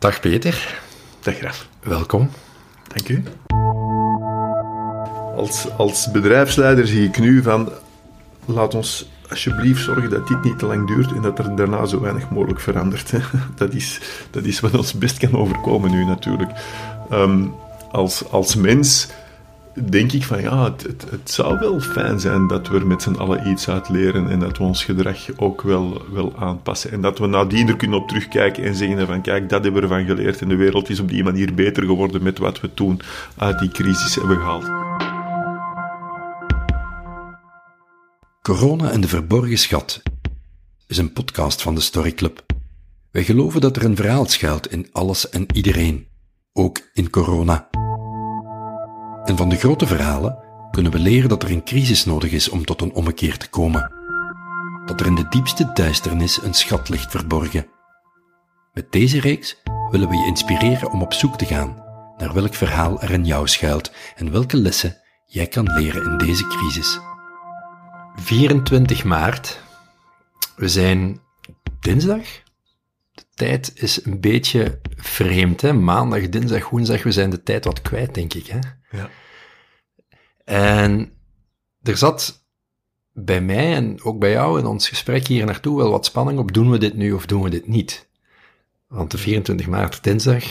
Dag Peter. Dag Raf. Welkom. Dank u. Als, als bedrijfsleider zie ik nu van, laat ons alsjeblieft zorgen dat dit niet te lang duurt en dat er daarna zo weinig mogelijk verandert. Dat is, dat is wat ons best kan overkomen nu natuurlijk. Ehm, als, als mens denk ik van ja, het, het, zou wel fijn zijn dat we er met z'n allen iets uit leren en dat we ons gedrag ook wel, wel aanpassen. En dat we nadien er kunnen op terugkijken en zeggen van kijk, dat hebben we ervan geleerd en de wereld is op die manier beter geworden met wat we toen uit die crisis hebben gehaald. Corona en de Verborgen Schat is een podcast van de Story Club. Wij geloven dat er een verhaal schuilt in alles en iedereen, ook in corona. En van de grote verhalen kunnen we leren dat er een crisis nodig is om tot een ommekeer te komen. Dat er in de diepste duisternis een schat ligt verborgen. Met deze reeks willen we je inspireren om op zoek te gaan naar welk verhaal er in jou schuilt en welke lessen jij kan leren in deze crisis. 24 maart. We zijn dinsdag. De tijd is een beetje vreemd, hè? Maandag, dinsdag, woensdag. We zijn de tijd wat kwijt, denk ik, hè? Ja. En er zat bij mij en ook bij jou in ons gesprek hier naartoe wel wat spanning op. Doen we dit nu of doen we dit niet? Want de 24 maart, dinsdag,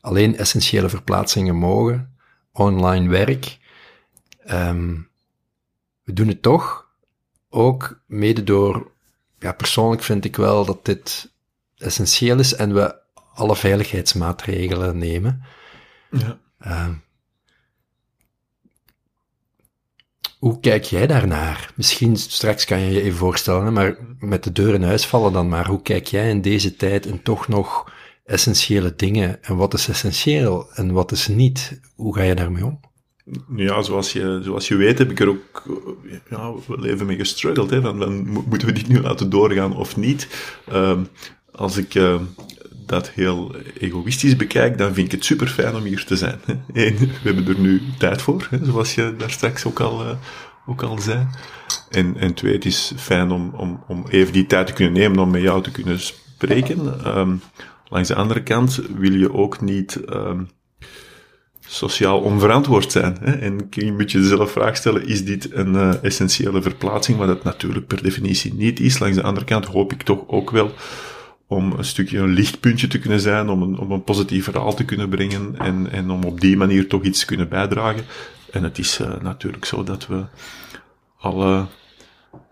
alleen essentiële verplaatsingen mogen, online werk. Ehm, we doen het toch, ook mede door, ja, persoonlijk vind ik wel dat dit essentieel is en we alle veiligheidsmaatregelen nemen. Ja. Uh, hoe kijk jij daarnaar? Misschien straks kan je je even voorstellen, maar met de deur in huis vallen dan maar. Hoe kijk jij in deze tijd en toch nog essentiële dingen? En wat is essentieel en wat is niet? Hoe ga je daarmee om? Ja, zoals je, zoals je weet heb ik er ook ja, wel even mee gestruggeld. Hè, moeten we dit nu laten doorgaan of niet? Uh, als ik uh, dat heel egoïstisch bekijk, dan vind ik het super fijn om hier te zijn. Eén, we hebben er nu tijd voor, zoals je daar straks ook al, uh, ook al zei. En, en twee, het is fijn om, om, om even die tijd te kunnen nemen om met jou te kunnen spreken. Um, langs de andere kant wil je ook niet um, sociaal onverantwoord zijn. Hè? En je moet je jezelf vraag stellen, is dit een uh, essentiële verplaatsing? Wat het natuurlijk per definitie niet is. Langs de andere kant hoop ik toch ook wel om een stukje een lichtpuntje te kunnen zijn, om een, om een positief verhaal te kunnen brengen en, en om op die manier toch iets te kunnen bijdragen. En het is uh, natuurlijk zo dat we alle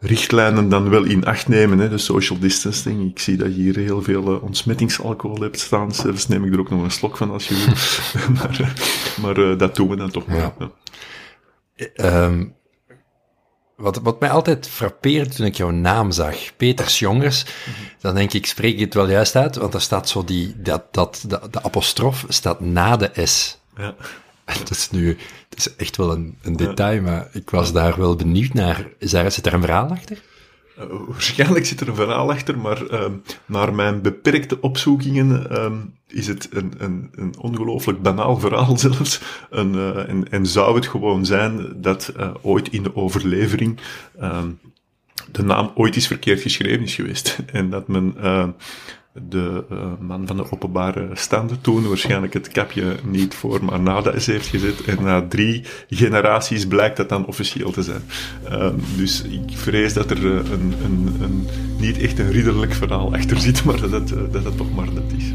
richtlijnen dan wel in acht nemen, hè, de social distancing. Ik zie dat je hier heel veel uh, ontsmettingsalcohol hebt staan, zelfs neem ik er ook nog een slok van als je wil. maar maar uh, dat doen we dan toch maar. Ja. Um, wat, wat mij altijd frappeerde toen ik jouw naam zag, Peters Jongers, mm -hmm. dan denk ik, spreek ik het wel juist uit, want er staat zo die, dat, dat, de, de apostrof staat na de S. Ja. Dat is nu, het is echt wel een, een detail, maar ik was daar wel benieuwd naar. Is daar, zit er een verhaal achter? Uh, waarschijnlijk zit er een verhaal achter, maar uh, naar mijn beperkte opzoekingen uh, is het een, een, een ongelooflijk banaal verhaal zelfs. En, uh, en, en, zou het gewoon zijn dat uh, ooit in de overlevering ehm, de naam ooit eens verkeerd geschreven is geweest. En dat men de uh, man van de openbare standen toen waarschijnlijk het kapje niet voor maar na heeft gezet. En na drie generaties blijkt dat dan officieel te zijn. Uh, dus ik vrees dat er een, een, een, niet echt een ridderlijk verhaal achter zit, maar dat het, dat het toch maar dat is.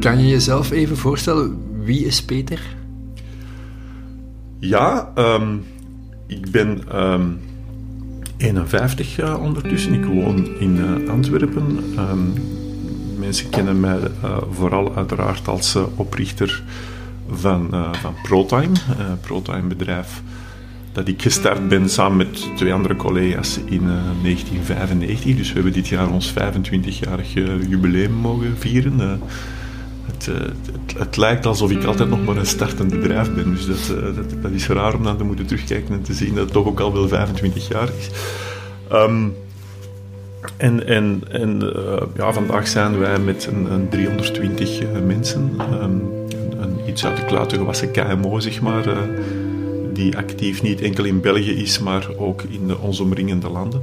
Kan je jezelf even voorstellen, wie is Peter? Ja, um, ik ben um, 51 uh, ondertussen. Ik woon in uh, Antwerpen. Um, mensen kennen mij uh, vooral uiteraard als oprichter van, van ProTime. ProTime bedrijf dat ik gestart ben samen met twee andere collega's in 1995. Dus we hebben dit jaar ons 25-jarig jubileum mogen vieren. Het, het, het, lijkt alsof ik altijd nog maar een startend bedrijf ben. Dus dat, dat, dat, is raar om dan te moeten terugkijken en te zien dat het toch ook al wel 25 jaar is. Um, en en, en ja, vandaag zijn wij met een, een 320 uh, mensen. Um, een, iets uit de klauwen gewassen KMO, zeg maar. Die actief niet enkel in België is, maar ook in de, omringende landen.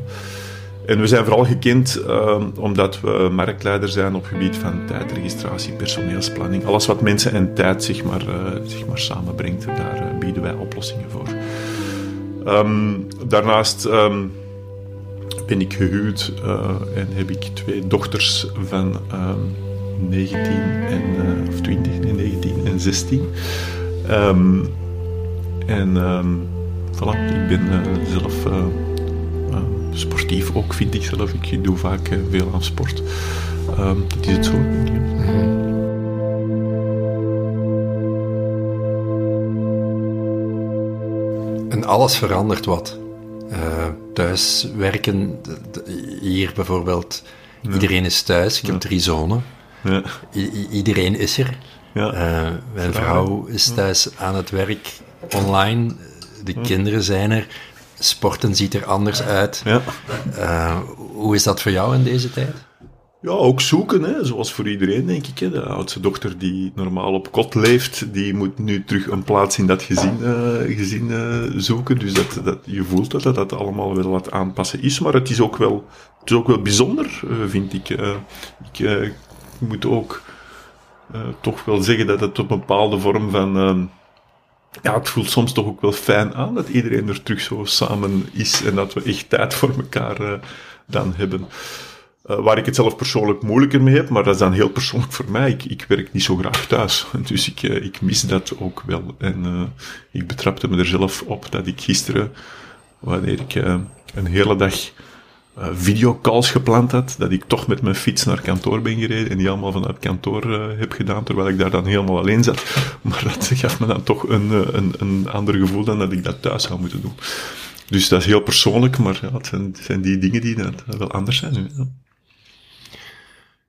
En we zijn vooral gekend uh, omdat we marktleider zijn op het gebied van tijdregistratie, personeelsplanning. Alles wat mensen en tijd zeg maar, uh, zeg maar samenbrengt, daar uh, bieden wij oplossingen voor. Um, daarnaast um, ben ik gehuwd en heb ik twee dochters van um, 19 en, of 20, nee, 19 en 16. en voilà, ik ben zelf sportief ook, vind ik zelf. Ik doe vaak uh, veel aan sport. Um, dat is het zo. En alles verandert wat. Uh, thuis werken, hier bijvoorbeeld, ja. iedereen is thuis. Ik heb drie zonen. Ja. Iedereen is er. Ja. Uh, mijn vrouw is thuis aan het werk online. De kinderen zijn er sporten ziet er anders uit. Ja. Uh, hoe is dat voor jou in deze tijd? Ja, ook zoeken, hè. zoals voor iedereen, denk ik. Hè. De oudste dochter die normaal op kot leeft, die moet nu terug een plaats in dat gezin, uh, gezin uh, zoeken. Dus dat, dat, je voelt dat, dat dat allemaal wel wat aanpassen is. Maar het is ook wel, het is ook wel bijzonder, vind ik. ik moet ook toch wel zeggen dat het tot een bepaalde vorm van ehm, ja, het voelt soms toch ook wel fijn aan dat iedereen er terug zo samen is en dat we echt tijd voor elkaar uh, dan hebben. Uh, waar ik het zelf persoonlijk moeilijker mee heb, maar dat is dan heel persoonlijk voor mij. Ik, ik werk niet zo graag thuis, dus ik, uh, ik mis dat ook wel. En ik betrapte me er zelf op dat ik gisteren, wanneer ik een hele dag uh, videocalls gepland had, dat ik toch met mijn fiets naar kantoor ben gereden en die allemaal vanuit kantoor uh, heb gedaan, terwijl ik daar dan helemaal alleen zat. Maar dat gaf me dan toch een, uh, een, een ander gevoel dan dat ik dat thuis zou moeten doen. Dus dat is heel persoonlijk, maar ja, het zijn, het zijn die dingen die dat, wel anders zijn nu. Ja.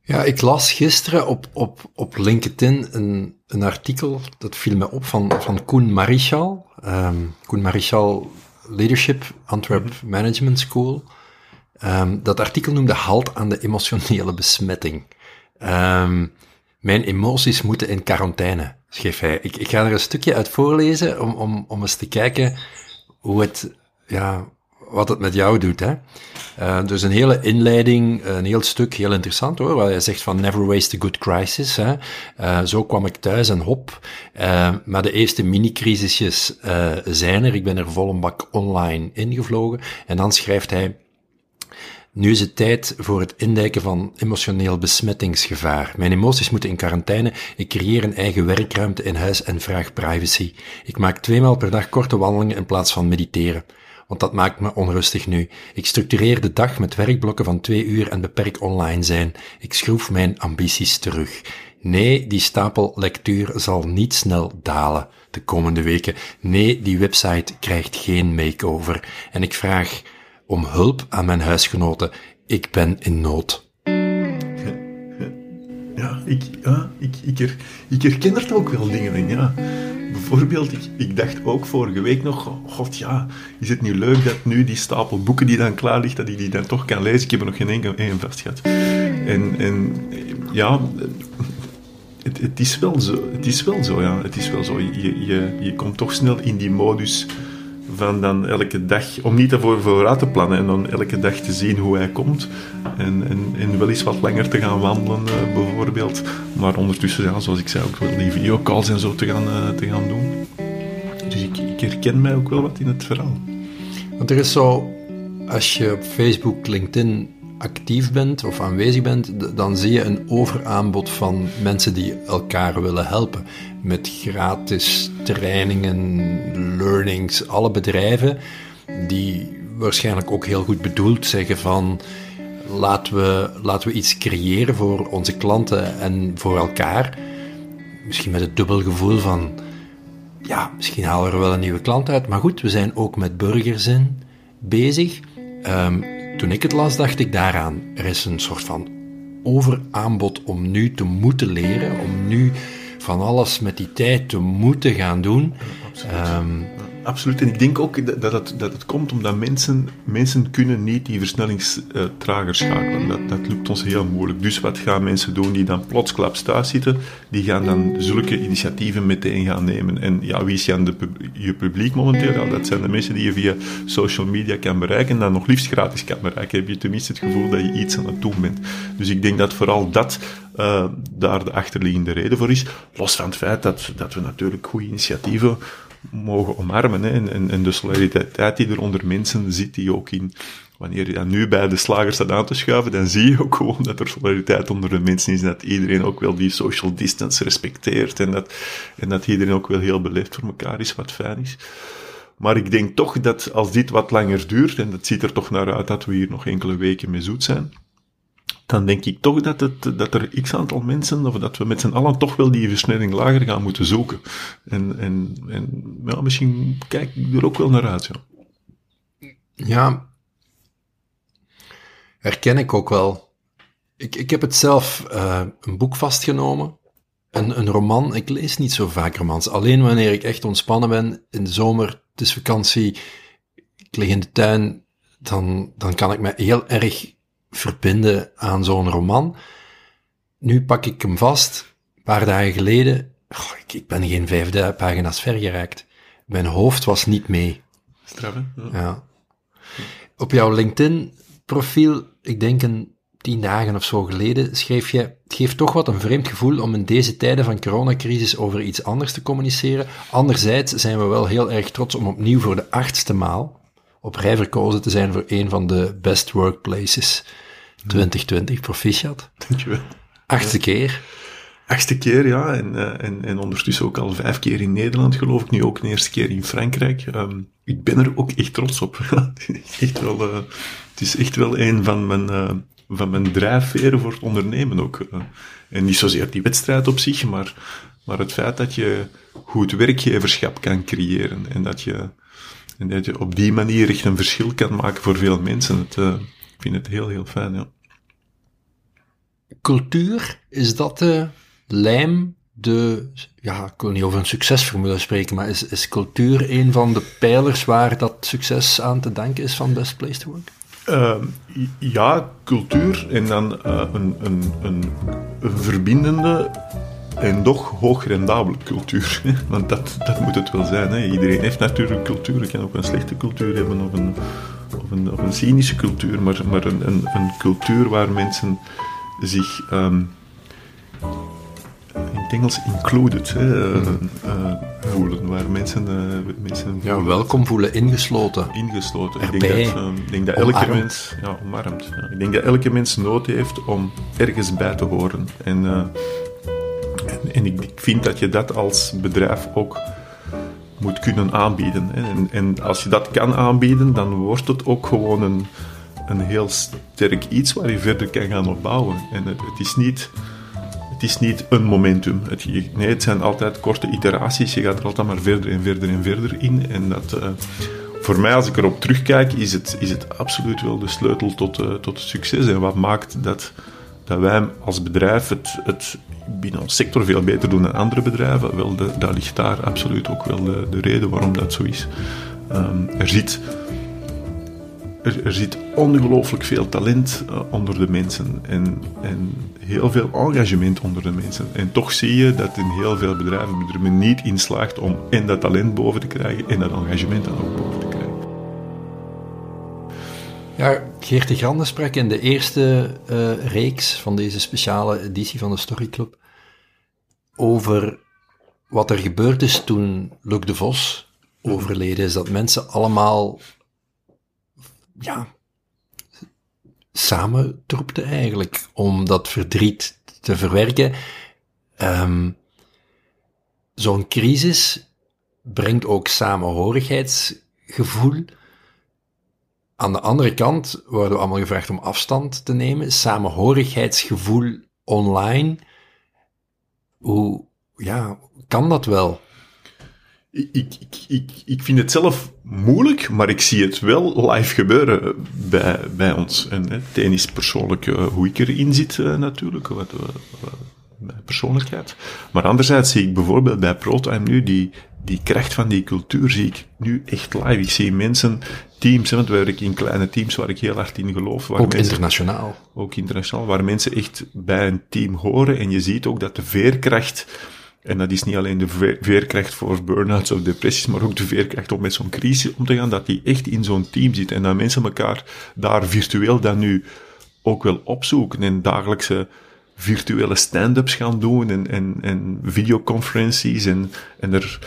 Ja, ik las gisteren op, op, op LinkedIn een, een artikel, dat viel me op, van, van Koen Marichal. Um, Koen Marichal Leadership, Antwerp Management School. Um, dat artikel noemde halt aan de emotionele besmetting. Um, mijn emoties moeten in quarantaine, schreef hij. Ik, ik, ga er een stukje uit voorlezen om, om, om eens te kijken hoe het, ja, wat het met jou doet. Hè. Uh, dus een hele inleiding, een heel stuk, heel interessant hoor, waar hij zegt van never waste a good crisis. Hè. Uh, zo kwam ik thuis en hop. Uh, maar de eerste mini-crisisjes zijn er. Ik ben er vol een bak online ingevlogen. En dan schrijft hij, nu is het tijd voor het indijken van emotioneel besmettingsgevaar. Mijn emoties moeten in quarantaine. Ik creëer een eigen werkruimte in huis en vraag privacy. Ik maak tweemaal per dag korte wandelingen in plaats van mediteren. Want dat maakt me onrustig nu. Ik structureer de dag met werkblokken van twee uur en beperk online zijn. Ik schroef mijn ambities terug. Nee, die stapel lectuur zal niet snel dalen de komende weken. Nee, die website krijgt geen makeover. En ik vraag om hulp aan mijn huisgenoten. Ik ben in nood. Ja, ik, ja, ik, ik, ik herken er ook wel dingen in, ja. Bijvoorbeeld, ik, ik dacht ook vorige week nog, god ja, is het niet leuk dat nu die stapel boeken die dan klaar ligt, dat ik die dan toch kan lezen? Ik heb er nog geen enkel één vast gehad. En, en ja, het, het, is wel zo, het is wel zo, ja. Het is wel zo. Je, je, je komt toch snel in die modus van dan elke dag, om niet ervoor vooruit te plannen en dan elke dag te zien hoe hij komt. En, en, en wel eens wat langer te gaan wandelen, uh, bijvoorbeeld. Maar ondertussen, ja, zoals ik zei, ook wel die videocalls en zo te gaan, uh, te gaan doen. Dus ik, ik herken mij ook wel wat in het verhaal. Want er is zo, als je op Facebook, LinkedIn actief bent of aanwezig bent, dan zie je een overaanbod van mensen die elkaar willen helpen. Met gratis trainingen, learnings, alle bedrijven die waarschijnlijk ook heel goed bedoeld zeggen van laten we, laten we iets creëren voor onze klanten en voor elkaar. Misschien met het dubbel gevoel van ja, misschien halen we er wel een nieuwe klant uit, maar goed, we zijn ook met burgerzin bezig. Um, toen ik het las, dacht ik daaraan. Er is een soort van overaanbod om nu te moeten leren, om nu van alles met die tijd te moeten gaan doen. Um, absoluut. En ik denk ook dat, dat, het, komt omdat mensen, mensen kunnen niet die versnellingstrager schakelen. Dat, dat lukt ons heel moeilijk. Dus wat gaan mensen doen die dan plotsklaps thuis zitten? Die gaan dan zulke initiatieven meteen gaan nemen. En ja, wie is dan je publiek momenteel? Dat zijn de mensen die je via social media kan bereiken en dan nog liefst gratis kan bereiken. Heb je tenminste het gevoel dat je iets aan het doen bent. Dus ik denk dat vooral dat uh, daar de achterliggende reden voor is. Los van het feit dat, dat we natuurlijk goede initiatieven mogen omarmen. Hè, en, en, de solidariteit die er onder mensen zit, die ook in, wanneer je dan nu bij de slagers staat aan te schuiven, dan zie je ook gewoon dat er solidariteit onder de mensen is, dat iedereen ook wel die social distance respecteert en dat, en dat iedereen ook wel heel beleefd voor elkaar is, wat fijn is. Maar ik denk toch dat als dit wat langer duurt, en dat ziet er toch naar uit dat we hier nog enkele weken mee zoet zijn, dan denk ik toch dat, het, dat er x aantal mensen, of dat we met z'n allen toch wel die versnelling lager gaan moeten zoeken. En, en, en ja, misschien kijk ik er ook wel naar uit. Ja, ja herken ik ook wel. Ik, ik heb het zelf uh, een boek vastgenomen. Een, een roman. Ik lees niet zo vaak romans. Alleen wanneer ik echt ontspannen ben in de zomer, het is vakantie, ik lig in de tuin, dan, dan kan ik me heel erg verbinden aan zo'n roman. Nu pak ik hem vast, een paar dagen geleden. ik, ik, ben geen vijfde pagina's ver geraakt. Mijn hoofd was niet mee. Straf, ja. ja. Op jouw LinkedIn-profiel, ik denk een tien dagen of zo geleden, schreef je: Het geeft toch wat een vreemd gevoel om in deze tijden van coronacrisis over iets anders te communiceren. Anderzijds zijn we wel heel erg trots om opnieuw voor de achtste maal op rij verkozen te zijn voor een van de best workplaces 2020, proficiat. Dankjewel. Achtste keer. Achtste keer, ja. En, uh, en, en ondertussen ook al vijf keer in Nederland, geloof ik. Nu ook een eerste keer in Frankrijk. Um, ik ben er ook echt trots op. het, is echt wel, uh, het is echt wel een van mijn, uh, van mijn drijfveren voor het ondernemen ook. en niet zozeer die wedstrijd op zich, maar, maar het feit dat je goed werkgeverschap kan creëren. En dat je, en dat je op die manier echt een verschil kan maken voor veel mensen. Het, ik vind het heel, heel fijn, ja cultuur, is dat de lijm, de, ja, ik wil niet over een succesformule spreken, maar is, is cultuur een van de pijlers waar dat succes aan te danken is van Best Place to Work? Uh, ja, cultuur en dan een, een, een, een, verbindende en toch hoogrendabele cultuur. Want dat, dat moet het wel zijn. Hè. Iedereen heeft natuurlijk cultuur. Je kan ook een slechte cultuur hebben of een, of een, of een cynische cultuur, maar, maar een, een, een cultuur waar mensen zich um, in het Engels included hè, uh, uh, voelen, waar mensen, mensen ja, welkom voelen, ingesloten. Ingesloten. Ik denk dat, ik denk dat elke mens, ja, omarmd. Ja. Ik denk dat elke mens nood heeft om ergens bij te horen. En, en, en ik, ik, vind dat je dat als bedrijf ook moet kunnen aanbieden. Hè. En, en als je dat kan aanbieden, dan wordt het ook gewoon een een heel sterk iets waar je verder kan gaan opbouwen. En het, het is niet het is niet een momentum. Het, nee, het zijn altijd korte iteraties. Je gaat er altijd maar verder en verder en verder in. En dat, uh, voor mij, als ik erop terugkijk, is het, is het absoluut wel de sleutel tot, uh, tot succes. En wat maakt dat, dat wij als bedrijf het, het binnen ons sector veel beter doen dan andere bedrijven? Wel, de, dat ligt daar absoluut ook wel de, de reden waarom dat zo is. Um, er zit er, zit ongelooflijk veel talent uh, onder de mensen en, en heel veel engagement onder de mensen. En toch zie je dat in heel veel bedrijven er men niet in slaagt om en dat talent boven te krijgen en dat engagement dan ook boven te krijgen. Ja, Geert de Grande sprak in de eerste uh, reeks van deze speciale editie van de Story Club over wat er gebeurd is toen Luc de Vos overleden is. Dat mensen allemaal ja, samentroepte eigenlijk om dat verdriet te verwerken. Um, Zo'n crisis brengt ook samenhorigheidsgevoel. Aan de andere kant worden we allemaal gevraagd om afstand te nemen. Samenhorigheidsgevoel online. Hoe ja, kan dat wel? Ik, ik, ik, ik vind het zelf moeilijk, maar ik zie het wel live gebeuren bij, bij ons. En hè, het een is persoonlijk uh, hoe ik erin zit uh, natuurlijk, wat, uh, mijn persoonlijkheid. Maar anderzijds zie ik bijvoorbeeld bij ProTime nu die, die kracht van die cultuur zie ik nu echt live. Ik zie mensen, teams, want we werken in kleine teams waar ik heel hard in geloof. Waar ook mensen, internationaal. Ook internationaal, waar mensen echt bij een team horen en je ziet ook dat de veerkracht, en dat is niet alleen de veerkracht voor burn-outs of depressies, maar ook de veerkracht om met zo'n crisis om te gaan, dat die echt in zo'n team zit en dat mensen elkaar daar virtueel dan nu ook wel opzoeken en dagelijkse virtuele stand-ups gaan doen en, en, en videoconferenties en, en er,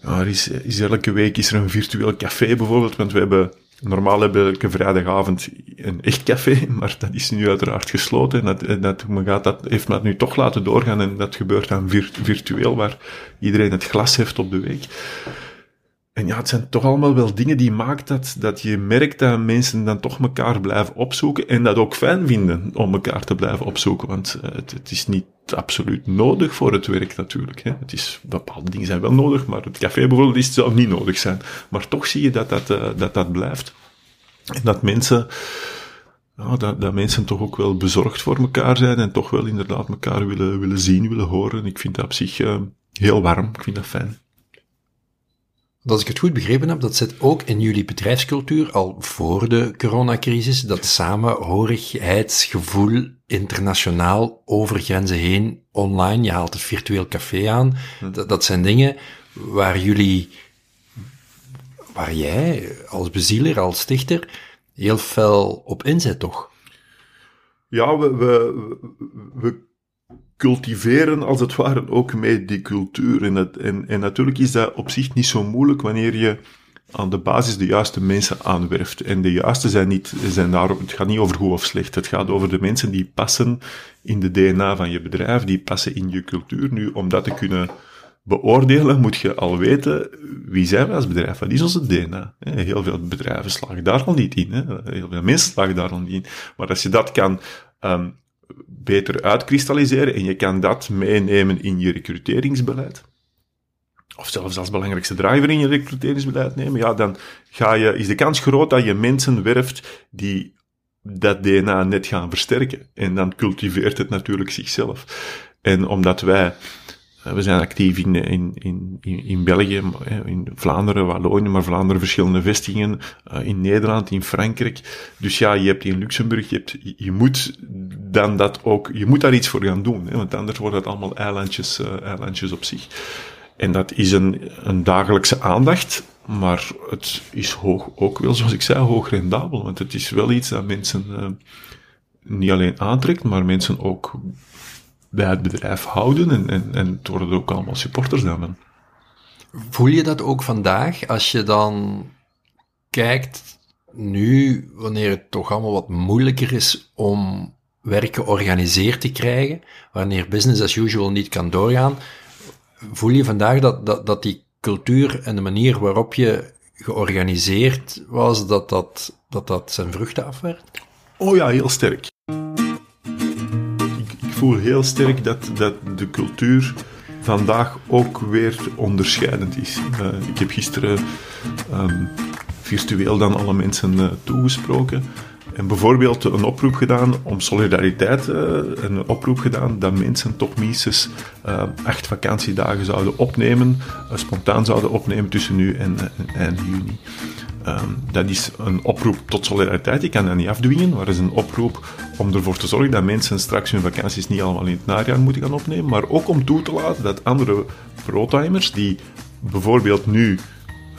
er is, is elke week is er een virtueel café bijvoorbeeld, want we hebben Normaal hebben we elke vrijdagavond een echt café, maar dat is nu uiteraard gesloten. En dat, dat, men gaat dat, heeft me dat nu toch laten doorgaan en dat gebeurt dan virtueel, waar iedereen het glas heeft op de week. En ja, het zijn toch allemaal wel dingen die maakt dat, dat je merkt dat mensen dan toch elkaar blijven opzoeken en dat ook fijn vinden om elkaar te blijven opzoeken. Want uh, het, het, is niet absoluut nodig voor het werk natuurlijk. Hè. Het is, bepaalde dingen zijn wel nodig, maar het café bijvoorbeeld is, zou niet nodig zijn. Maar toch zie je dat dat, uh, dat, dat blijft. En dat mensen, ja, dat, dat mensen toch ook wel bezorgd voor elkaar zijn en toch wel inderdaad elkaar willen, willen zien, willen horen. Ik vind dat op zich uh, heel warm. Ik vind dat fijn. Want als ik het goed begrepen heb, dat zit ook in jullie bedrijfscultuur al voor de coronacrisis, dat samenhorigheidsgevoel internationaal over grenzen heen, online, je haalt het virtueel café aan, hm. dat, dat zijn dingen waar jullie, waar jij als bezieler, als stichter, heel fel op inzet, toch? Ja, we, we, we cultiveren als het ware ook mee die cultuur. En, het, en, en natuurlijk is dat op zich niet zo moeilijk wanneer je aan de basis de juiste mensen aanwerft. En de juiste zijn niet, zijn daar, het gaat niet over goed of slecht. Het gaat over de mensen die passen in de DNA van je bedrijf, die passen in je cultuur. Nu, om dat te kunnen beoordelen, moet je al weten wie zijn we als bedrijf. Wat is onze DNA? Heel veel bedrijven slagen daar al niet in. Heel veel mensen slagen daar al niet in. Maar als je dat kan um, beter uitkristalliseren en je kan dat meenemen in je recruteringsbeleid, of zelfs als belangrijkste driver in je recruteringsbeleid nemen, ja, dan ga je, is de kans groot dat je mensen werft die dat DNA net gaan versterken. En dan cultiveert het natuurlijk zichzelf. En omdat wij we zijn actief in, in, in, in België, in Vlaanderen, Wallonië, maar Vlaanderen verschillende vestigingen, eh, in Nederland, in Frankrijk. Dus ja, je hebt in Luxemburg, je, hebt, je moet dan dat ook, je moet daar iets voor gaan doen, hè, want anders wordt het allemaal eilandjes, eilandjes op zich. En dat is een, een dagelijkse aandacht, maar het is hoog, ook wel, zoals ik zei, hoog rendabel, want het is wel iets dat mensen niet alleen aantrekt, maar mensen ook bij het bedrijf houden en, en, en het worden ook allemaal supporters dan. Voel je dat ook vandaag als je dan kijkt nu, wanneer het toch allemaal wat moeilijker is om werk georganiseerd te krijgen, wanneer business as usual niet kan doorgaan, voel je vandaag dat, dat, dat die cultuur en de manier waarop je georganiseerd was, dat dat, dat, dat zijn vruchten afwerkt? Oh ja, heel sterk voel heel sterk dat, dat de cultuur vandaag ook weer onderscheidend is. Uh, ik heb gisteren um, virtueel dan alle mensen uh, toegesproken. En bijvoorbeeld een oproep gedaan om solidariteit, uh, een oproep gedaan dat mensen toch minstens acht vakantiedagen zouden opnemen, spontaan zouden opnemen tussen nu en, eind juni. Um, dat is een oproep tot solidariteit. Je kan dat niet afdwingen, maar het is een oproep om ervoor te zorgen dat mensen straks hun vakanties niet allemaal in het najaar moeten gaan opnemen, maar ook om toe te laten dat andere protimers die bijvoorbeeld nu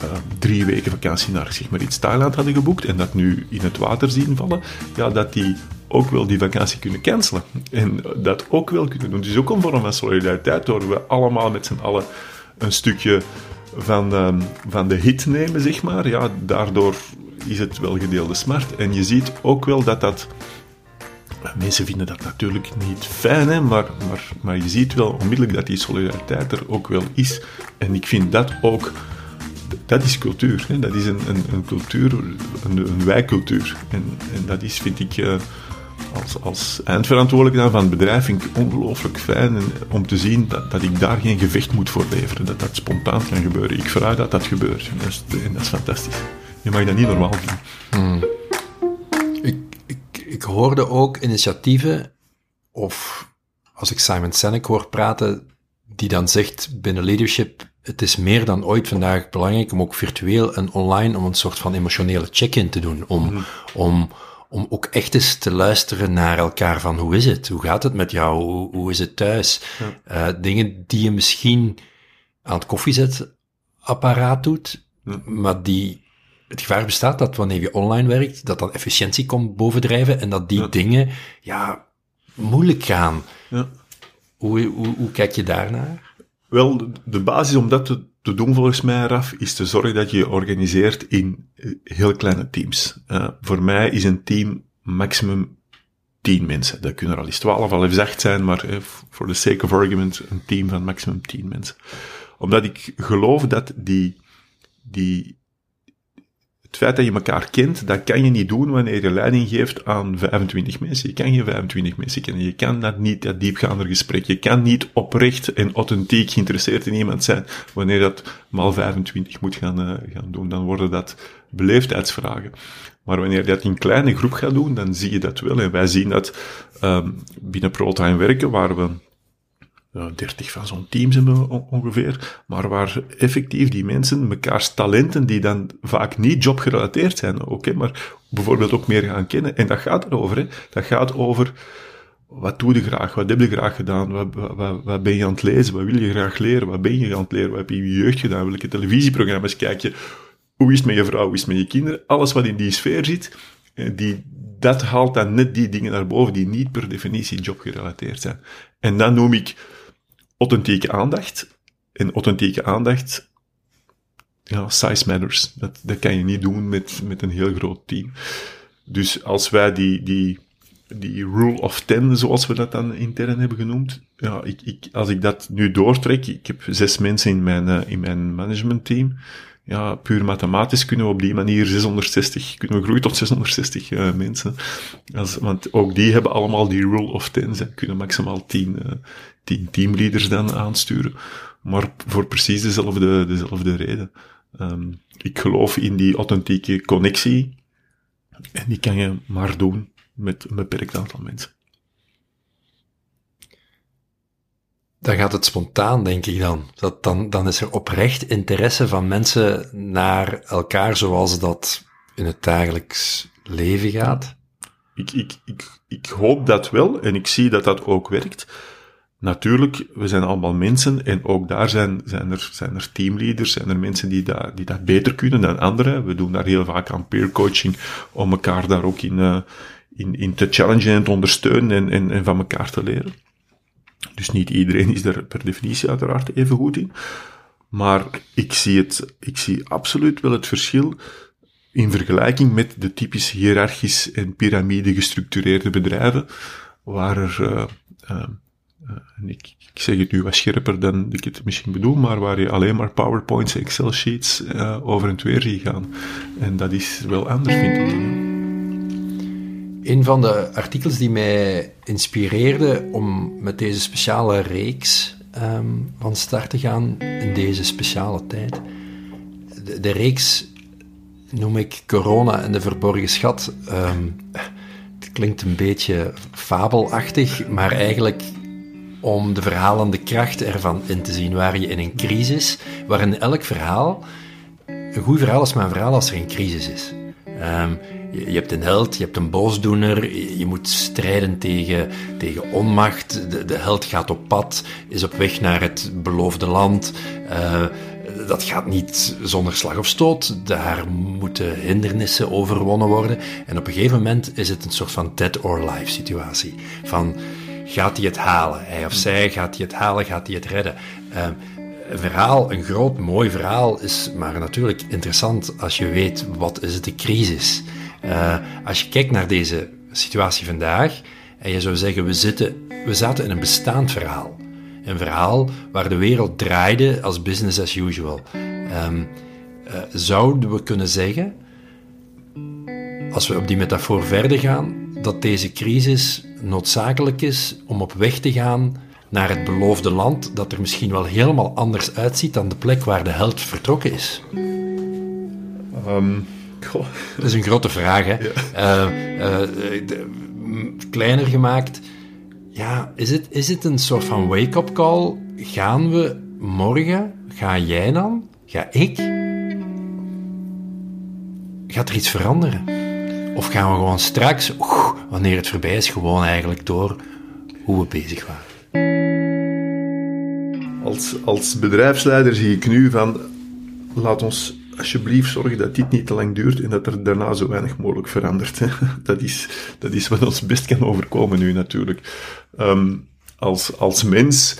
uh, drie weken vakantie naar zeg maar iets Thailand hadden geboekt en dat nu in het water zien vallen, ja, dat die ook wel die vakantie kunnen cancelen. En dat ook wel kunnen doen. Dus ook een vorm van solidariteit, door we allemaal met z'n allen een stukje van, de, van de hit nemen, zeg maar, ja, daardoor is het wel gedeelde smart. En je ziet ook wel dat dat... Mensen vinden dat natuurlijk niet fijn, hè, maar, maar, maar je ziet wel onmiddellijk dat die solidariteit er ook wel is. En ik vind dat ook... Dat is cultuur. Hè. Dat is een, een, een cultuur, een, een wijkcultuur. En, en dat is, vind ik... Uh, als, als eindverantwoordelijke van het bedrijf vind ik ongelooflijk fijn om te zien dat, dat ik daar geen gevecht moet voor leveren. Dat dat spontaan kan gebeuren. Ik vraag dat dat gebeurt. En dat is, en dat is fantastisch. Je mag dat niet normaal doen. Hmm. Ik, ik, ik hoorde ook initiatieven, of als ik Simon Sinek hoor praten, die dan zegt binnen leadership het is meer dan ooit vandaag belangrijk om ook virtueel en online om een soort van emotionele check-in te doen. Om, Mhm. om, om ook echt eens te luisteren naar elkaar van hoe is het? Hoe gaat het met jou? Hoe, hoe is het thuis? Eh, dingen die je misschien aan het koffiezetapparaat doet, maar die het gevaar bestaat dat wanneer je online werkt, dat dan efficiëntie komt bovendrijven en dat die Ja. dingen, ja, moeilijk gaan. Ja. Hoe, hoe, hoe kijk je daarnaar? Wel, de- basis om dat te, doen volgens mij, Raf, is te zorgen dat je je organiseert in eh, heel kleine teams. Eh, voor mij is een team maximum 10 mensen. Dat kunnen er al eens 12, al eens 8 zijn, maar eh, for the sake of argument, een team van maximum 10 mensen. Omdat ik geloof dat die, die, het feit dat je elkaar kent, dat kan je niet doen wanneer je leiding geeft aan 25 mensen. Je kan geen 25 mensen kennen. Je kan dat niet, dat diepgaander gesprek. Je kan niet oprecht en authentiek geïnteresseerd in iemand zijn wanneer dat maal 25 moet gaan, eh, gaan doen. Dan worden dat beleefdheidsvragen. Maar wanneer je dat in kleine groep gaat doen, dan zie je dat wel. En wij zien dat ehm, binnen ProTime werken, waar we ja, 30 van zo'n teams hebben we on- ongeveer, maar waar effectief die mensen mekaars talenten, die dan vaak niet jobgerelateerd zijn, oké, maar bijvoorbeeld ook meer gaan kennen. En dat gaat erover, hè. Dat gaat over wat doe je graag, wat heb je graag gedaan, wat, wat, wat, wat ben je aan het lezen, wat wil je graag leren, wat ben je aan het leren, wat heb je in je jeugd gedaan, welke televisieprogramma's kijk je, hoe is het met je vrouw, hoe is het met je kinderen, alles wat in die sfeer zit, eh, die, dat haalt dan net die dingen naar boven die niet per definitie jobgerelateerd zijn. En dat noem ik authentieke aandacht. En authentieke aandacht, ja, size matters. Dat, dat kan je niet doen met, met een heel groot team. Dus als wij die, die, die rule of ten, zoals we dat dan intern hebben genoemd, ja, ik, ik, als ik dat nu doortrek, ik heb zes mensen in mijn, eh, in mijn managementteam, ja, puur mathematisch kunnen we op die manier 660, kunnen we groeien tot 660 eh, mensen. Als, want ook die hebben allemaal die rule of ten, ze kunnen maximaal 10, eh 10 teamleaders dan aansturen. Maar voor precies dezelfde, dezelfde reden. Ehm, ik geloof in die authentieke connectie. En die kan je maar doen met een beperkt aantal mensen. Dan gaat het spontaan, denk ik dan. Dat dan. Dan is er oprecht interesse van mensen naar elkaar zoals dat in het dagelijks leven gaat. Ik, ik, ik, ik hoop dat wel en ik zie dat dat ook werkt. Natuurlijk, we zijn allemaal mensen en ook daar zijn, zijn, er, zijn er teamleaders, zijn er mensen die dat, die dat beter kunnen dan anderen. We doen daar heel vaak aan peer coaching om elkaar daar ook in, uh, in, in te challengen en te ondersteunen en, en, en van elkaar te leren. Dus niet iedereen is daar per definitie uiteraard even goed in. Maar ik zie het, ik zie absoluut wel het verschil in vergelijking met de typisch hiërarchisch en piramide gestructureerde bedrijven, waar er, uh, uh, en ik, ik, zeg het nu wat scherper dan ik het misschien bedoel, maar waar je alleen maar PowerPoints, Excel sheets over en weer ziet gaan. En dat is wel anders, vind ik. Een van de artikels die mij inspireerde om met deze speciale reeks um, van start te gaan in deze speciale tijd. De, reeks noem ik Corona en de verborgen schat. Um, het klinkt een beetje fabelachtig, maar eigenlijk om de verhalende kracht ervan in te zien, waar je in een crisis, waarin elk verhaal, een goed verhaal is maar een verhaal als er een crisis is. Um, je, hebt een held, je hebt een boosdoener, je, moet strijden tegen, tegen onmacht, de, de, held gaat op pad, is op weg naar het beloofde land, uh, dat gaat niet zonder slag of stoot, daar moeten hindernissen overwonnen worden. En op een gegeven moment is het een soort van dead or life situatie, van gaat hij het halen, hij of zij gaat hij het halen, gaat hij het redden. Uh, een verhaal, een groot, mooi verhaal, is maar natuurlijk interessant als je weet wat is de crisis. Uh, als je kijkt naar deze situatie vandaag en je zou zeggen, we, zitten, we zaten in een bestaand verhaal. Een verhaal waar de wereld draaide als business as usual. Um, uh, zouden we kunnen zeggen, als we op die metafoor verder gaan, dat deze crisis noodzakelijk is om op weg te gaan naar het beloofde land, dat er misschien wel helemaal anders uitziet dan de plek waar de held vertrokken is? Um, dat is een grote vraag, hè? Ja. Uh, uh, de, kleiner gemaakt. Ja, is het, is het een soort van wake-up call? Gaan we morgen, ga jij dan, ga ik, gaat er iets veranderen? Of gaan we gewoon straks, wanneer het voorbij is, gewoon eigenlijk door hoe we bezig waren? Als, als bedrijfsleider zie ik nu van, laat ons alsjeblieft zorgen dat dit niet te lang duurt en dat er daarna zo weinig mogelijk verandert. Dat is, dat is wat ons best kan overkomen nu natuurlijk. Ehm, als, als mens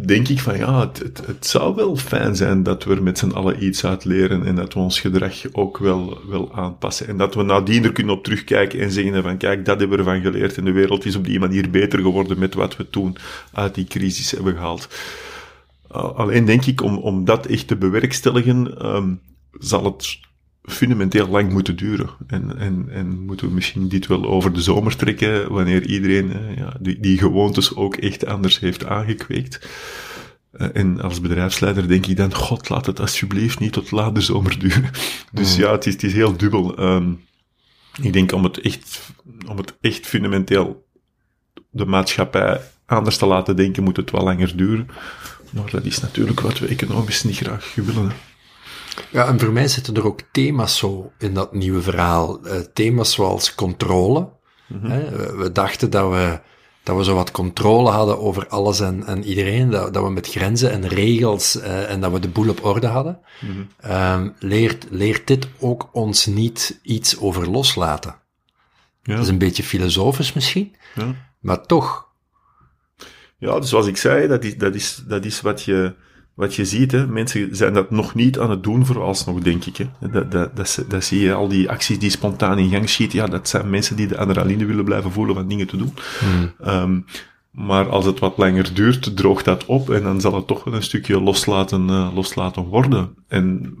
denk ik van ja, het, het, zou wel fijn zijn dat we er met z'n allen iets uit leren en dat we ons gedrag ook wel, wel aanpassen. En dat we nadien er kunnen op terugkijken en zeggen van kijk, dat hebben we ervan geleerd en de wereld is op die manier beter geworden met wat we toen uit die crisis hebben gehaald. Alleen denk ik, om, om dat echt te bewerkstelligen, um, zal het fundamenteel lang moeten duren. En, en, en moeten we misschien dit wel over de zomer trekken, wanneer iedereen eh, ja, die, die gewoontes ook echt anders heeft aangekweekt. Uh, en als bedrijfsleider denk ik dan, god, laat het alsjeblieft niet tot laat de zomer duren. Dus mm. ja, het is, het is heel dubbel. Um, ik denk om het echt, om het echt fundamenteel de maatschappij anders te laten denken, moet het wel langer duren. Maar dat is natuurlijk wat we economisch niet graag willen. Ja, en voor mij zitten er ook thema's zo in dat nieuwe verhaal. Uh, thema's zoals controle. Mm -hmm. we dachten dat we, dat we zo wat controle hadden over alles en, en iedereen. Dat, dat we met grenzen en regels uh, en dat we de boel op orde hadden. Mm -hmm. um, leert, leert dit ook ons niet iets over loslaten? Ja. Dat is een beetje filosofisch misschien, ja. maar toch. Ja, dus zoals ik zei, dat is, dat is, dat is wat je wat je ziet, hè, mensen zijn dat nog niet aan het doen vooralsnog, denk ik. Hè. Dat, dat, dat, dat zie je, al die acties die spontaan in gang schieten, ja, dat zijn mensen die de adrenaline willen blijven voelen van dingen te doen. Hmm. Um, maar als het wat langer duurt, droogt dat op en dan zal het toch wel een stukje loslaten, uh, loslaten worden. En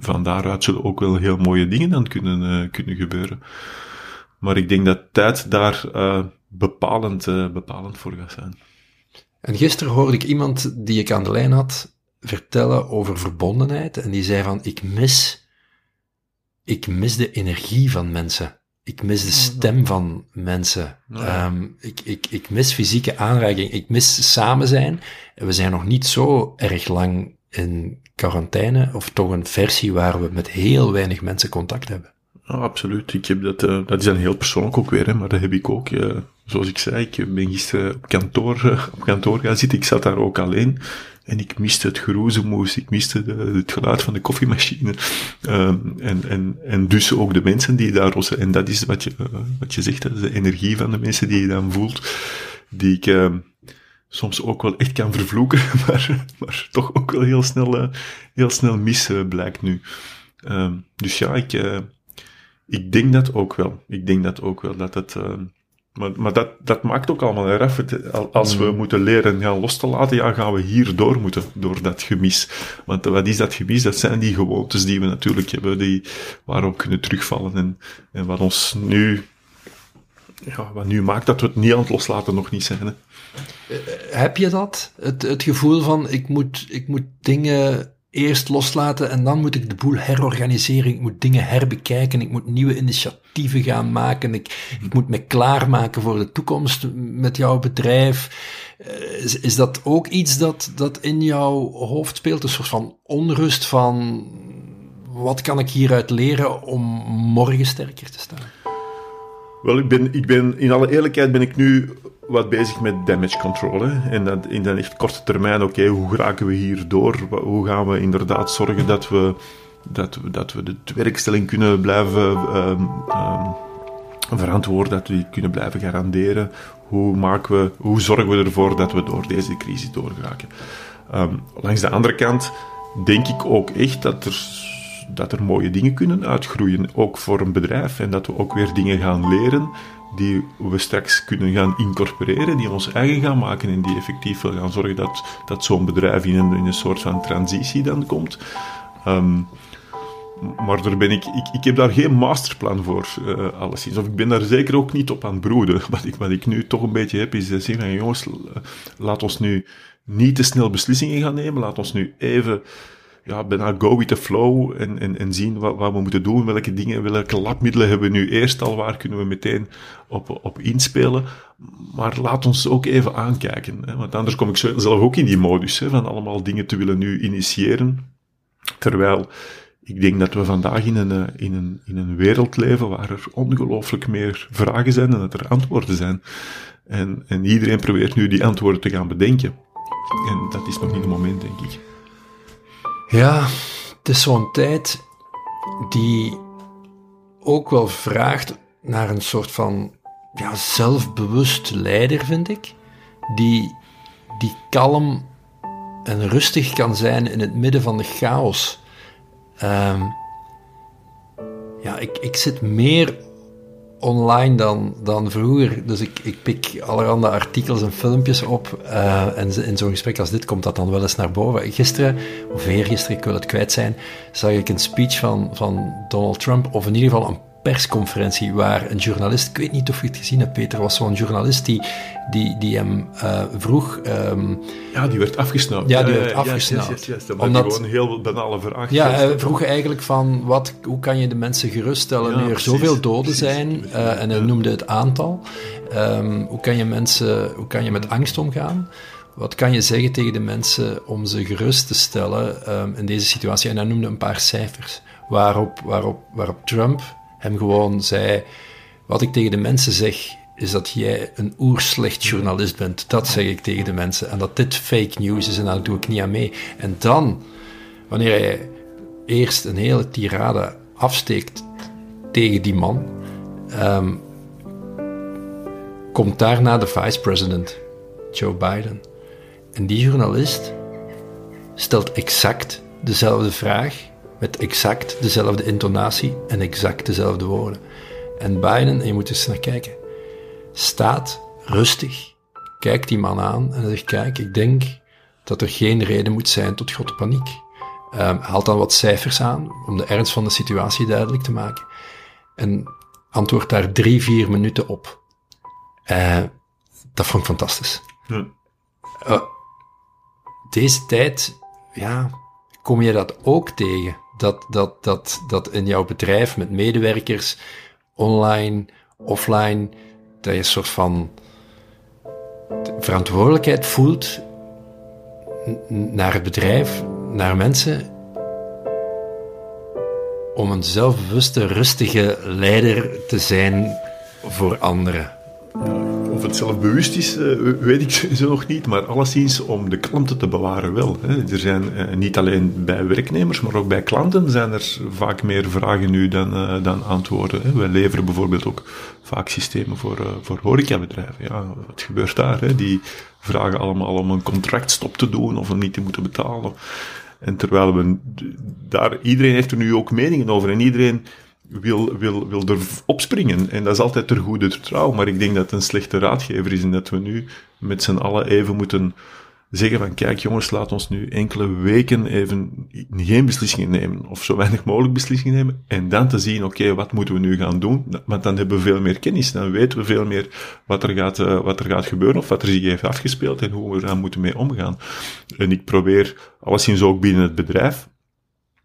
van daaruit zullen ook wel heel mooie dingen dan kunnen, uh, kunnen gebeuren. Maar ik denk dat tijd daar uh, bepalend, bepalend voor gaat zijn. En gisteren hoorde ik iemand die ik aan de lijn had, vertellen over verbondenheid. En die zei van, ik mis, ik mis de energie van mensen. Ik mis de stem van mensen. Um, ik, ik, ik mis fysieke aanraking. Ik mis samen zijn. En we zijn nog niet zo erg lang in quarantaine, of toch een versie waar we met heel weinig mensen contact hebben. Ja, absoluut. Ik heb dat, uh, dat is dan heel persoonlijk ook weer, hè, maar dat heb ik ook. Uh, zoals ik zei, ik ben gisteren op kantoor, uh, op kantoor gaan zitten. Ik zat daar ook alleen. En ik miste het geroezemoes, ik miste de, het geluid van de koffiemachine. Um, en, en, en dus ook de mensen die daar rossen. En dat is wat je, uh, wat je zegt, de energie van de mensen die je dan voelt, die ik uh, soms ook wel echt kan vervloeken, maar, maar toch ook wel heel snel, uh, heel snel mis blijkt nu. Um, dus ja, ik, ik denk dat ook wel. Ik denk dat ook wel, dat het... Maar, maar dat, dat maakt ook allemaal eraf. Als we mm. moeten leren gaan los te laten, ja, gaan we hier door moeten, door dat gemis. Want wat is dat gemis? Dat zijn die gewoontes die we natuurlijk hebben, die, waarop kunnen terugvallen. En, en wat ons nu, ja, wat nu maakt dat we het niet aan het loslaten nog niet zijn. Hè. Eh, heb je dat? Het, het gevoel van, ik moet, ik moet dingen eerst loslaten en dan moet ik de boel herorganiseren. Ik moet dingen herbekijken. Ik moet nieuwe initiatieven gaan maken. Ik, ik moet me klaarmaken voor de toekomst met jouw bedrijf. Eh, is, is dat ook iets dat, dat in jouw hoofd speelt? Een soort van onrust van wat kan ik hieruit leren om morgen sterker te staan? Wel, ik ben, ik ben, in alle eerlijkheid ben ik nu wat bezig met damage control. En dat in de echt korte termijn, oké, hoe geraken we hier door? Hoe gaan we inderdaad zorgen dat we, dat we, dat we de werkstelling kunnen blijven um, um, verantwoorden, dat we die kunnen blijven garanderen? Hoe, maken we, hoe zorgen we ervoor dat we door deze crisis doorgeraken? Um, langs de andere kant denk ik ook echt dat er dat er mooie dingen kunnen uitgroeien, ook voor een bedrijf. En dat we ook weer dingen gaan leren die we straks kunnen gaan incorporeren, die ons eigen gaan maken en die effectief wel gaan zorgen dat, dat zo'n bedrijf in een, in een soort van transitie dan komt. Um, maar daar ben ik, ik, ik heb daar geen masterplan voor, uh, alleszins. Of ik ben daar zeker ook niet op aan het broeden. Wat ik, wat ik nu toch een beetje heb, is zeggen van jongens, laat ons nu niet te snel beslissingen gaan nemen. Laat ons nu even ja, bijna go with the flow en, en, en zien wat, wat we moeten doen, welke dingen, welke labmiddelen hebben we nu eerst al, waar kunnen we meteen op, op inspelen. Maar laat ons ook even aankijken, hè, want anders kom ik zelf ook in die modus hè, van allemaal dingen te willen nu initiëren. Terwijl ik denk dat we vandaag in een, eh, in een, in een wereld leven waar er ongelooflijk meer vragen zijn dan dat er antwoorden zijn. En, en iedereen probeert nu die antwoorden te gaan bedenken. En dat is nog niet het moment, denk ik. Ja, het is zo'n tijd die ook wel vraagt naar een soort van ja, zelfbewust leider, vind ik. Die, die kalm en rustig kan zijn in het midden van de chaos. Ehm, ja, ik, ik zit meer online dan, dan vroeger. Dus ik, ik pik allerhande artikels en filmpjes op. Uh, en in zo'n gesprek als dit komt dat dan wel eens naar boven. Gisteren, of eergisteren, ik wil het kwijt zijn, zag ik een speech van, van Donald Trump, of in ieder geval een persconferentie waar een journalist, ik weet niet of je het gezien hebt, Peter, was zo'n journalist die, die, die hem uh, vroeg. Um, ja, die werd afgesnauwd. Ja, die werd afgesnauwd. Yes, yes, yes, Dat Omdat, gewoon heel banale vraag. Ja, hij vroeg eigenlijk van, wat, hoe kan je de mensen geruststellen ja, nu er precies, zoveel doden precies, zijn? Uh, en hij noemde het aantal. Um, hoe kan je mensen, hoe kan je met angst omgaan? Wat kan je zeggen tegen de mensen om ze gerust te stellen um, in deze situatie? En hij noemde een paar cijfers. Waarop, waarop, waarop Trump hem gewoon zei: Wat ik tegen de mensen zeg, is dat jij een oerslecht journalist bent. Dat zeg ik tegen de mensen. En dat dit fake news is en daar doe ik niet aan mee. En dan, wanneer hij eerst een hele tirade afsteekt tegen die man, um, komt daarna de vice-president, Joe Biden. En die journalist stelt exact dezelfde vraag met exact dezelfde intonatie en exact dezelfde woorden. En Biden, en je moet eens naar kijken, staat rustig, kijkt die man aan en zegt: Kijk, ik denk dat er geen reden moet zijn tot grote paniek. Um, haalt dan wat cijfers aan om de ernst van de situatie duidelijk te maken. En antwoordt daar drie, vier minuten op. Uh, dat vond ik fantastisch. Uh, deze tijd, ja, kom je dat ook tegen? Dat, dat, dat, dat in jouw bedrijf met medewerkers, online, offline, dat je een soort van verantwoordelijkheid voelt naar het bedrijf, naar mensen, om een zelfbewuste, rustige leider te zijn voor anderen. Of het zelf bewust is, uh, weet ik zo nog niet, maar alleszins om de klanten te bewaren wel. Er zijn uh, niet alleen bij werknemers, maar ook bij klanten zijn er vaak meer vragen nu dan, uh, dan antwoorden. Wij leveren bijvoorbeeld ook vaak systemen voor, voor horecabedrijven. Ja, wat gebeurt daar? Die vragen allemaal om een contractstop te doen of om niet te moeten betalen. En terwijl we daar, iedereen heeft er nu ook meningen over en iedereen wil, wil, wil er opspringen. En dat is altijd ter goede trouw. Maar ik denk dat het een slechte raadgever is en dat we nu met z'n allen even moeten zeggen van kijk jongens, laat ons nu enkele weken even geen beslissingen nemen. Of zo weinig mogelijk beslissingen nemen. En dan te zien, oké, wat moeten we nu gaan doen? Want dan hebben we veel meer kennis. Dan weten we veel meer wat er gaat, uh, wat er gaat gebeuren of wat er zich heeft afgespeeld en hoe we eraan moeten mee omgaan. En ik probeer, alleszins ook binnen het bedrijf,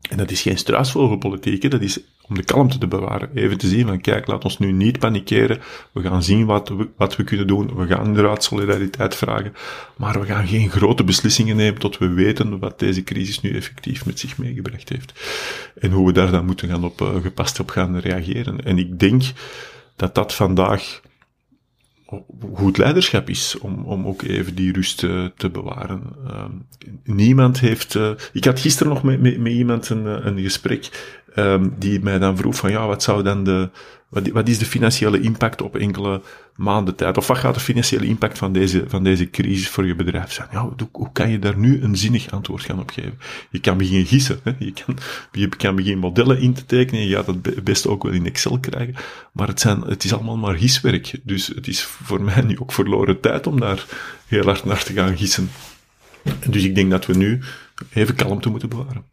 en dat is geen struisvogelpolitiek, dat is om de kalmte te bewaren. Even te zien van, kijk, laat ons nu niet panikeren. We gaan zien wat we, wat we kunnen doen. We gaan inderdaad solidariteit vragen. Maar we gaan geen grote beslissingen nemen tot we weten wat deze crisis nu effectief met zich meegebracht heeft. En hoe we daar dan moeten gaan op, uh, gepast op gaan reageren. En ik denk dat dat vandaag goed leiderschap is om, om ook even die rust uh, te bewaren. Uh, niemand heeft. Uh, ik had gisteren nog met, met, met iemand een, een gesprek um, die mij dan vroeg van ja, wat zou dan de, wat, wat is de financiële impact op enkele maanden tijd? Of wat gaat de financiële impact van deze, van deze crisis voor je bedrijf zijn? Ja, hoe, hoe kan je daar nu een zinnig antwoord gaan op geven? Je kan beginnen gissen, hè? Je, kan, je kan beginnen modellen in te tekenen, je gaat het best ook wel in Excel krijgen, maar het, zijn, het is allemaal maar giswerk. Dus het is voor mij nu ook verloren tijd om daar heel hard naar te gaan gissen. Dus ik denk dat we nu even kalmte moeten bewaren.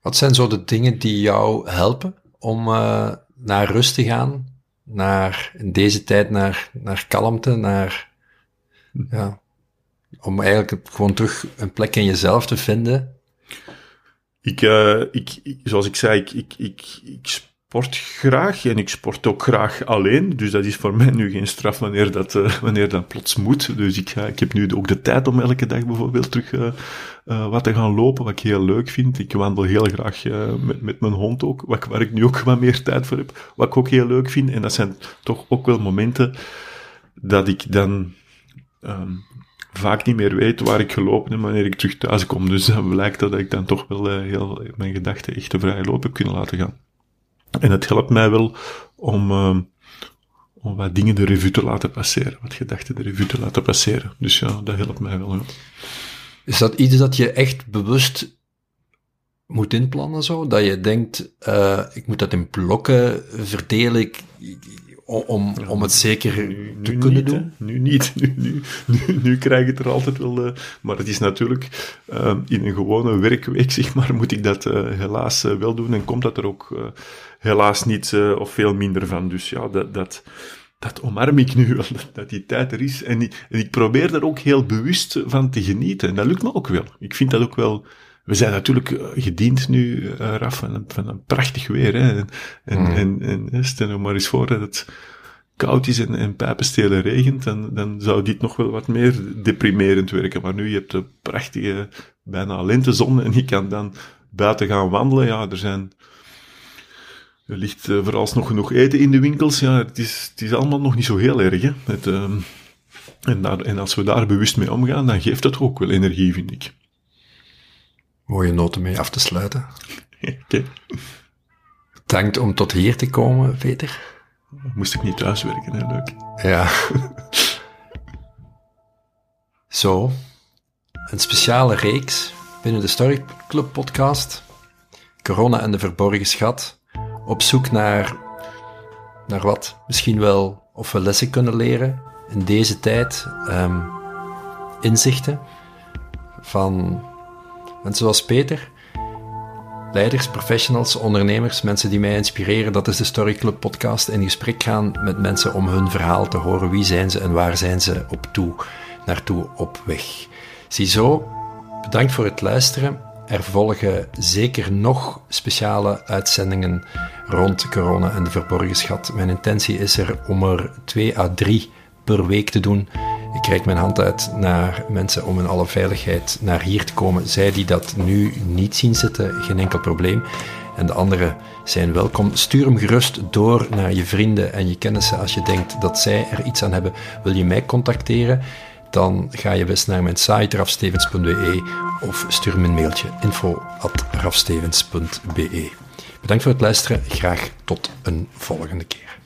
Wat zijn zo de dingen die jou helpen om uh, naar rust te gaan? Naar, in deze tijd naar, naar kalmte, naar, ja, om eigenlijk gewoon terug een plek in jezelf te vinden? ik, uh, ik, ik, zoals ik zei, ik, ik, ik, ik sport graag en ik sport ook graag alleen. Dus dat is voor mij nu geen straf wanneer dat, uh, wanneer dat plots moet. Dus ik, ga, ik heb nu ook de tijd om elke dag bijvoorbeeld terug uh, uh, wat te gaan lopen, wat ik heel leuk vind. Ik wandel heel graag met, met mijn hond ook, wat, waar ik nu ook wat meer tijd voor heb. Wat ik ook heel leuk vind. En dat zijn toch ook wel momenten dat ik dan um, vaak niet meer weet waar ik gelopen heb wanneer ik terug thuis kom. Dus dan blijkt dat ik dan toch wel heel mijn gedachten echt de vrije loop heb kunnen laten gaan. En het helpt mij wel om, uh, om wat dingen de revue te laten passeren, wat gedachten de revue te laten passeren. Dus ja, dat helpt mij wel. Is dat iets dat je echt bewust moet inplannen zo? Dat je denkt, uh, ik moet dat in blokken verdelen, ik, om, om het zeker te kunnen niet, doen? Nu niet. Nu, nu, nu, nu, krijg ik het er altijd wel... Uh, maar het is natuurlijk... Uh, in een gewone werkweek, zeg maar, moet ik dat uh, helaas wel doen. En komt dat er ook helaas niet of veel minder van. Dus ja, dat... dat dat omarm ik nu wel, dat, die tijd er is. En, en ik probeer daar ook heel bewust van te genieten. En dat lukt me ook wel. Ik vind dat ook wel we zijn natuurlijk gediend nu, uh, Raf, van een, van een prachtig weer. Hè? En, en, mm. en, en stel nou maar eens voor dat het koud is en, en pijpenstelen regent, dan, dan zou dit nog wel wat meer deprimerend werken. Maar nu, je hebt de prachtige, bijna lentezon en je kan dan buiten gaan wandelen. Ja, er zijn... Er ligt uh, vooralsnog genoeg eten in de winkels. Ja, het is, het is allemaal nog niet zo heel erg. Hè? Het, uh, en, daar, en als we daar bewust mee omgaan, dan geeft dat ook wel energie, vind ik. Mooie noten mee af te sluiten. Okay. Bedankt om tot hier te komen, Peter. Moest ik niet thuiswerken, hè? Leuk. Ja. Zo. Een speciale reeks binnen de Story Club podcast. Corona en de verborgen schat. Op zoek naar, naar wat misschien wel, of we lessen kunnen leren in deze tijd. Um, inzichten van Mensen zoals Peter, leiders, professionals, ondernemers, mensen die mij inspireren. Dat is de Story Club podcast. In gesprek gaan met mensen om hun verhaal te horen. Wie zijn ze en waar zijn ze op toe, naartoe op weg. Ziezo, bedankt voor het luisteren. Er volgen zeker nog speciale uitzendingen rond corona en de verborgen schat. Mijn intentie is er om er twee à drie per week te doen. Ik reik mijn hand uit naar mensen om in alle veiligheid naar hier te komen. Zij die dat nu niet zien zitten, geen enkel probleem. En de anderen zijn welkom. Stuur hem gerust door naar je vrienden en je kennissen. Als je denkt dat zij er iets aan hebben, wil je mij contacteren? Dan ga je best naar mijn site rafstevens.be of stuur me een mailtje info.rafstevens.be. Bedankt voor het luisteren. Graag tot een volgende keer.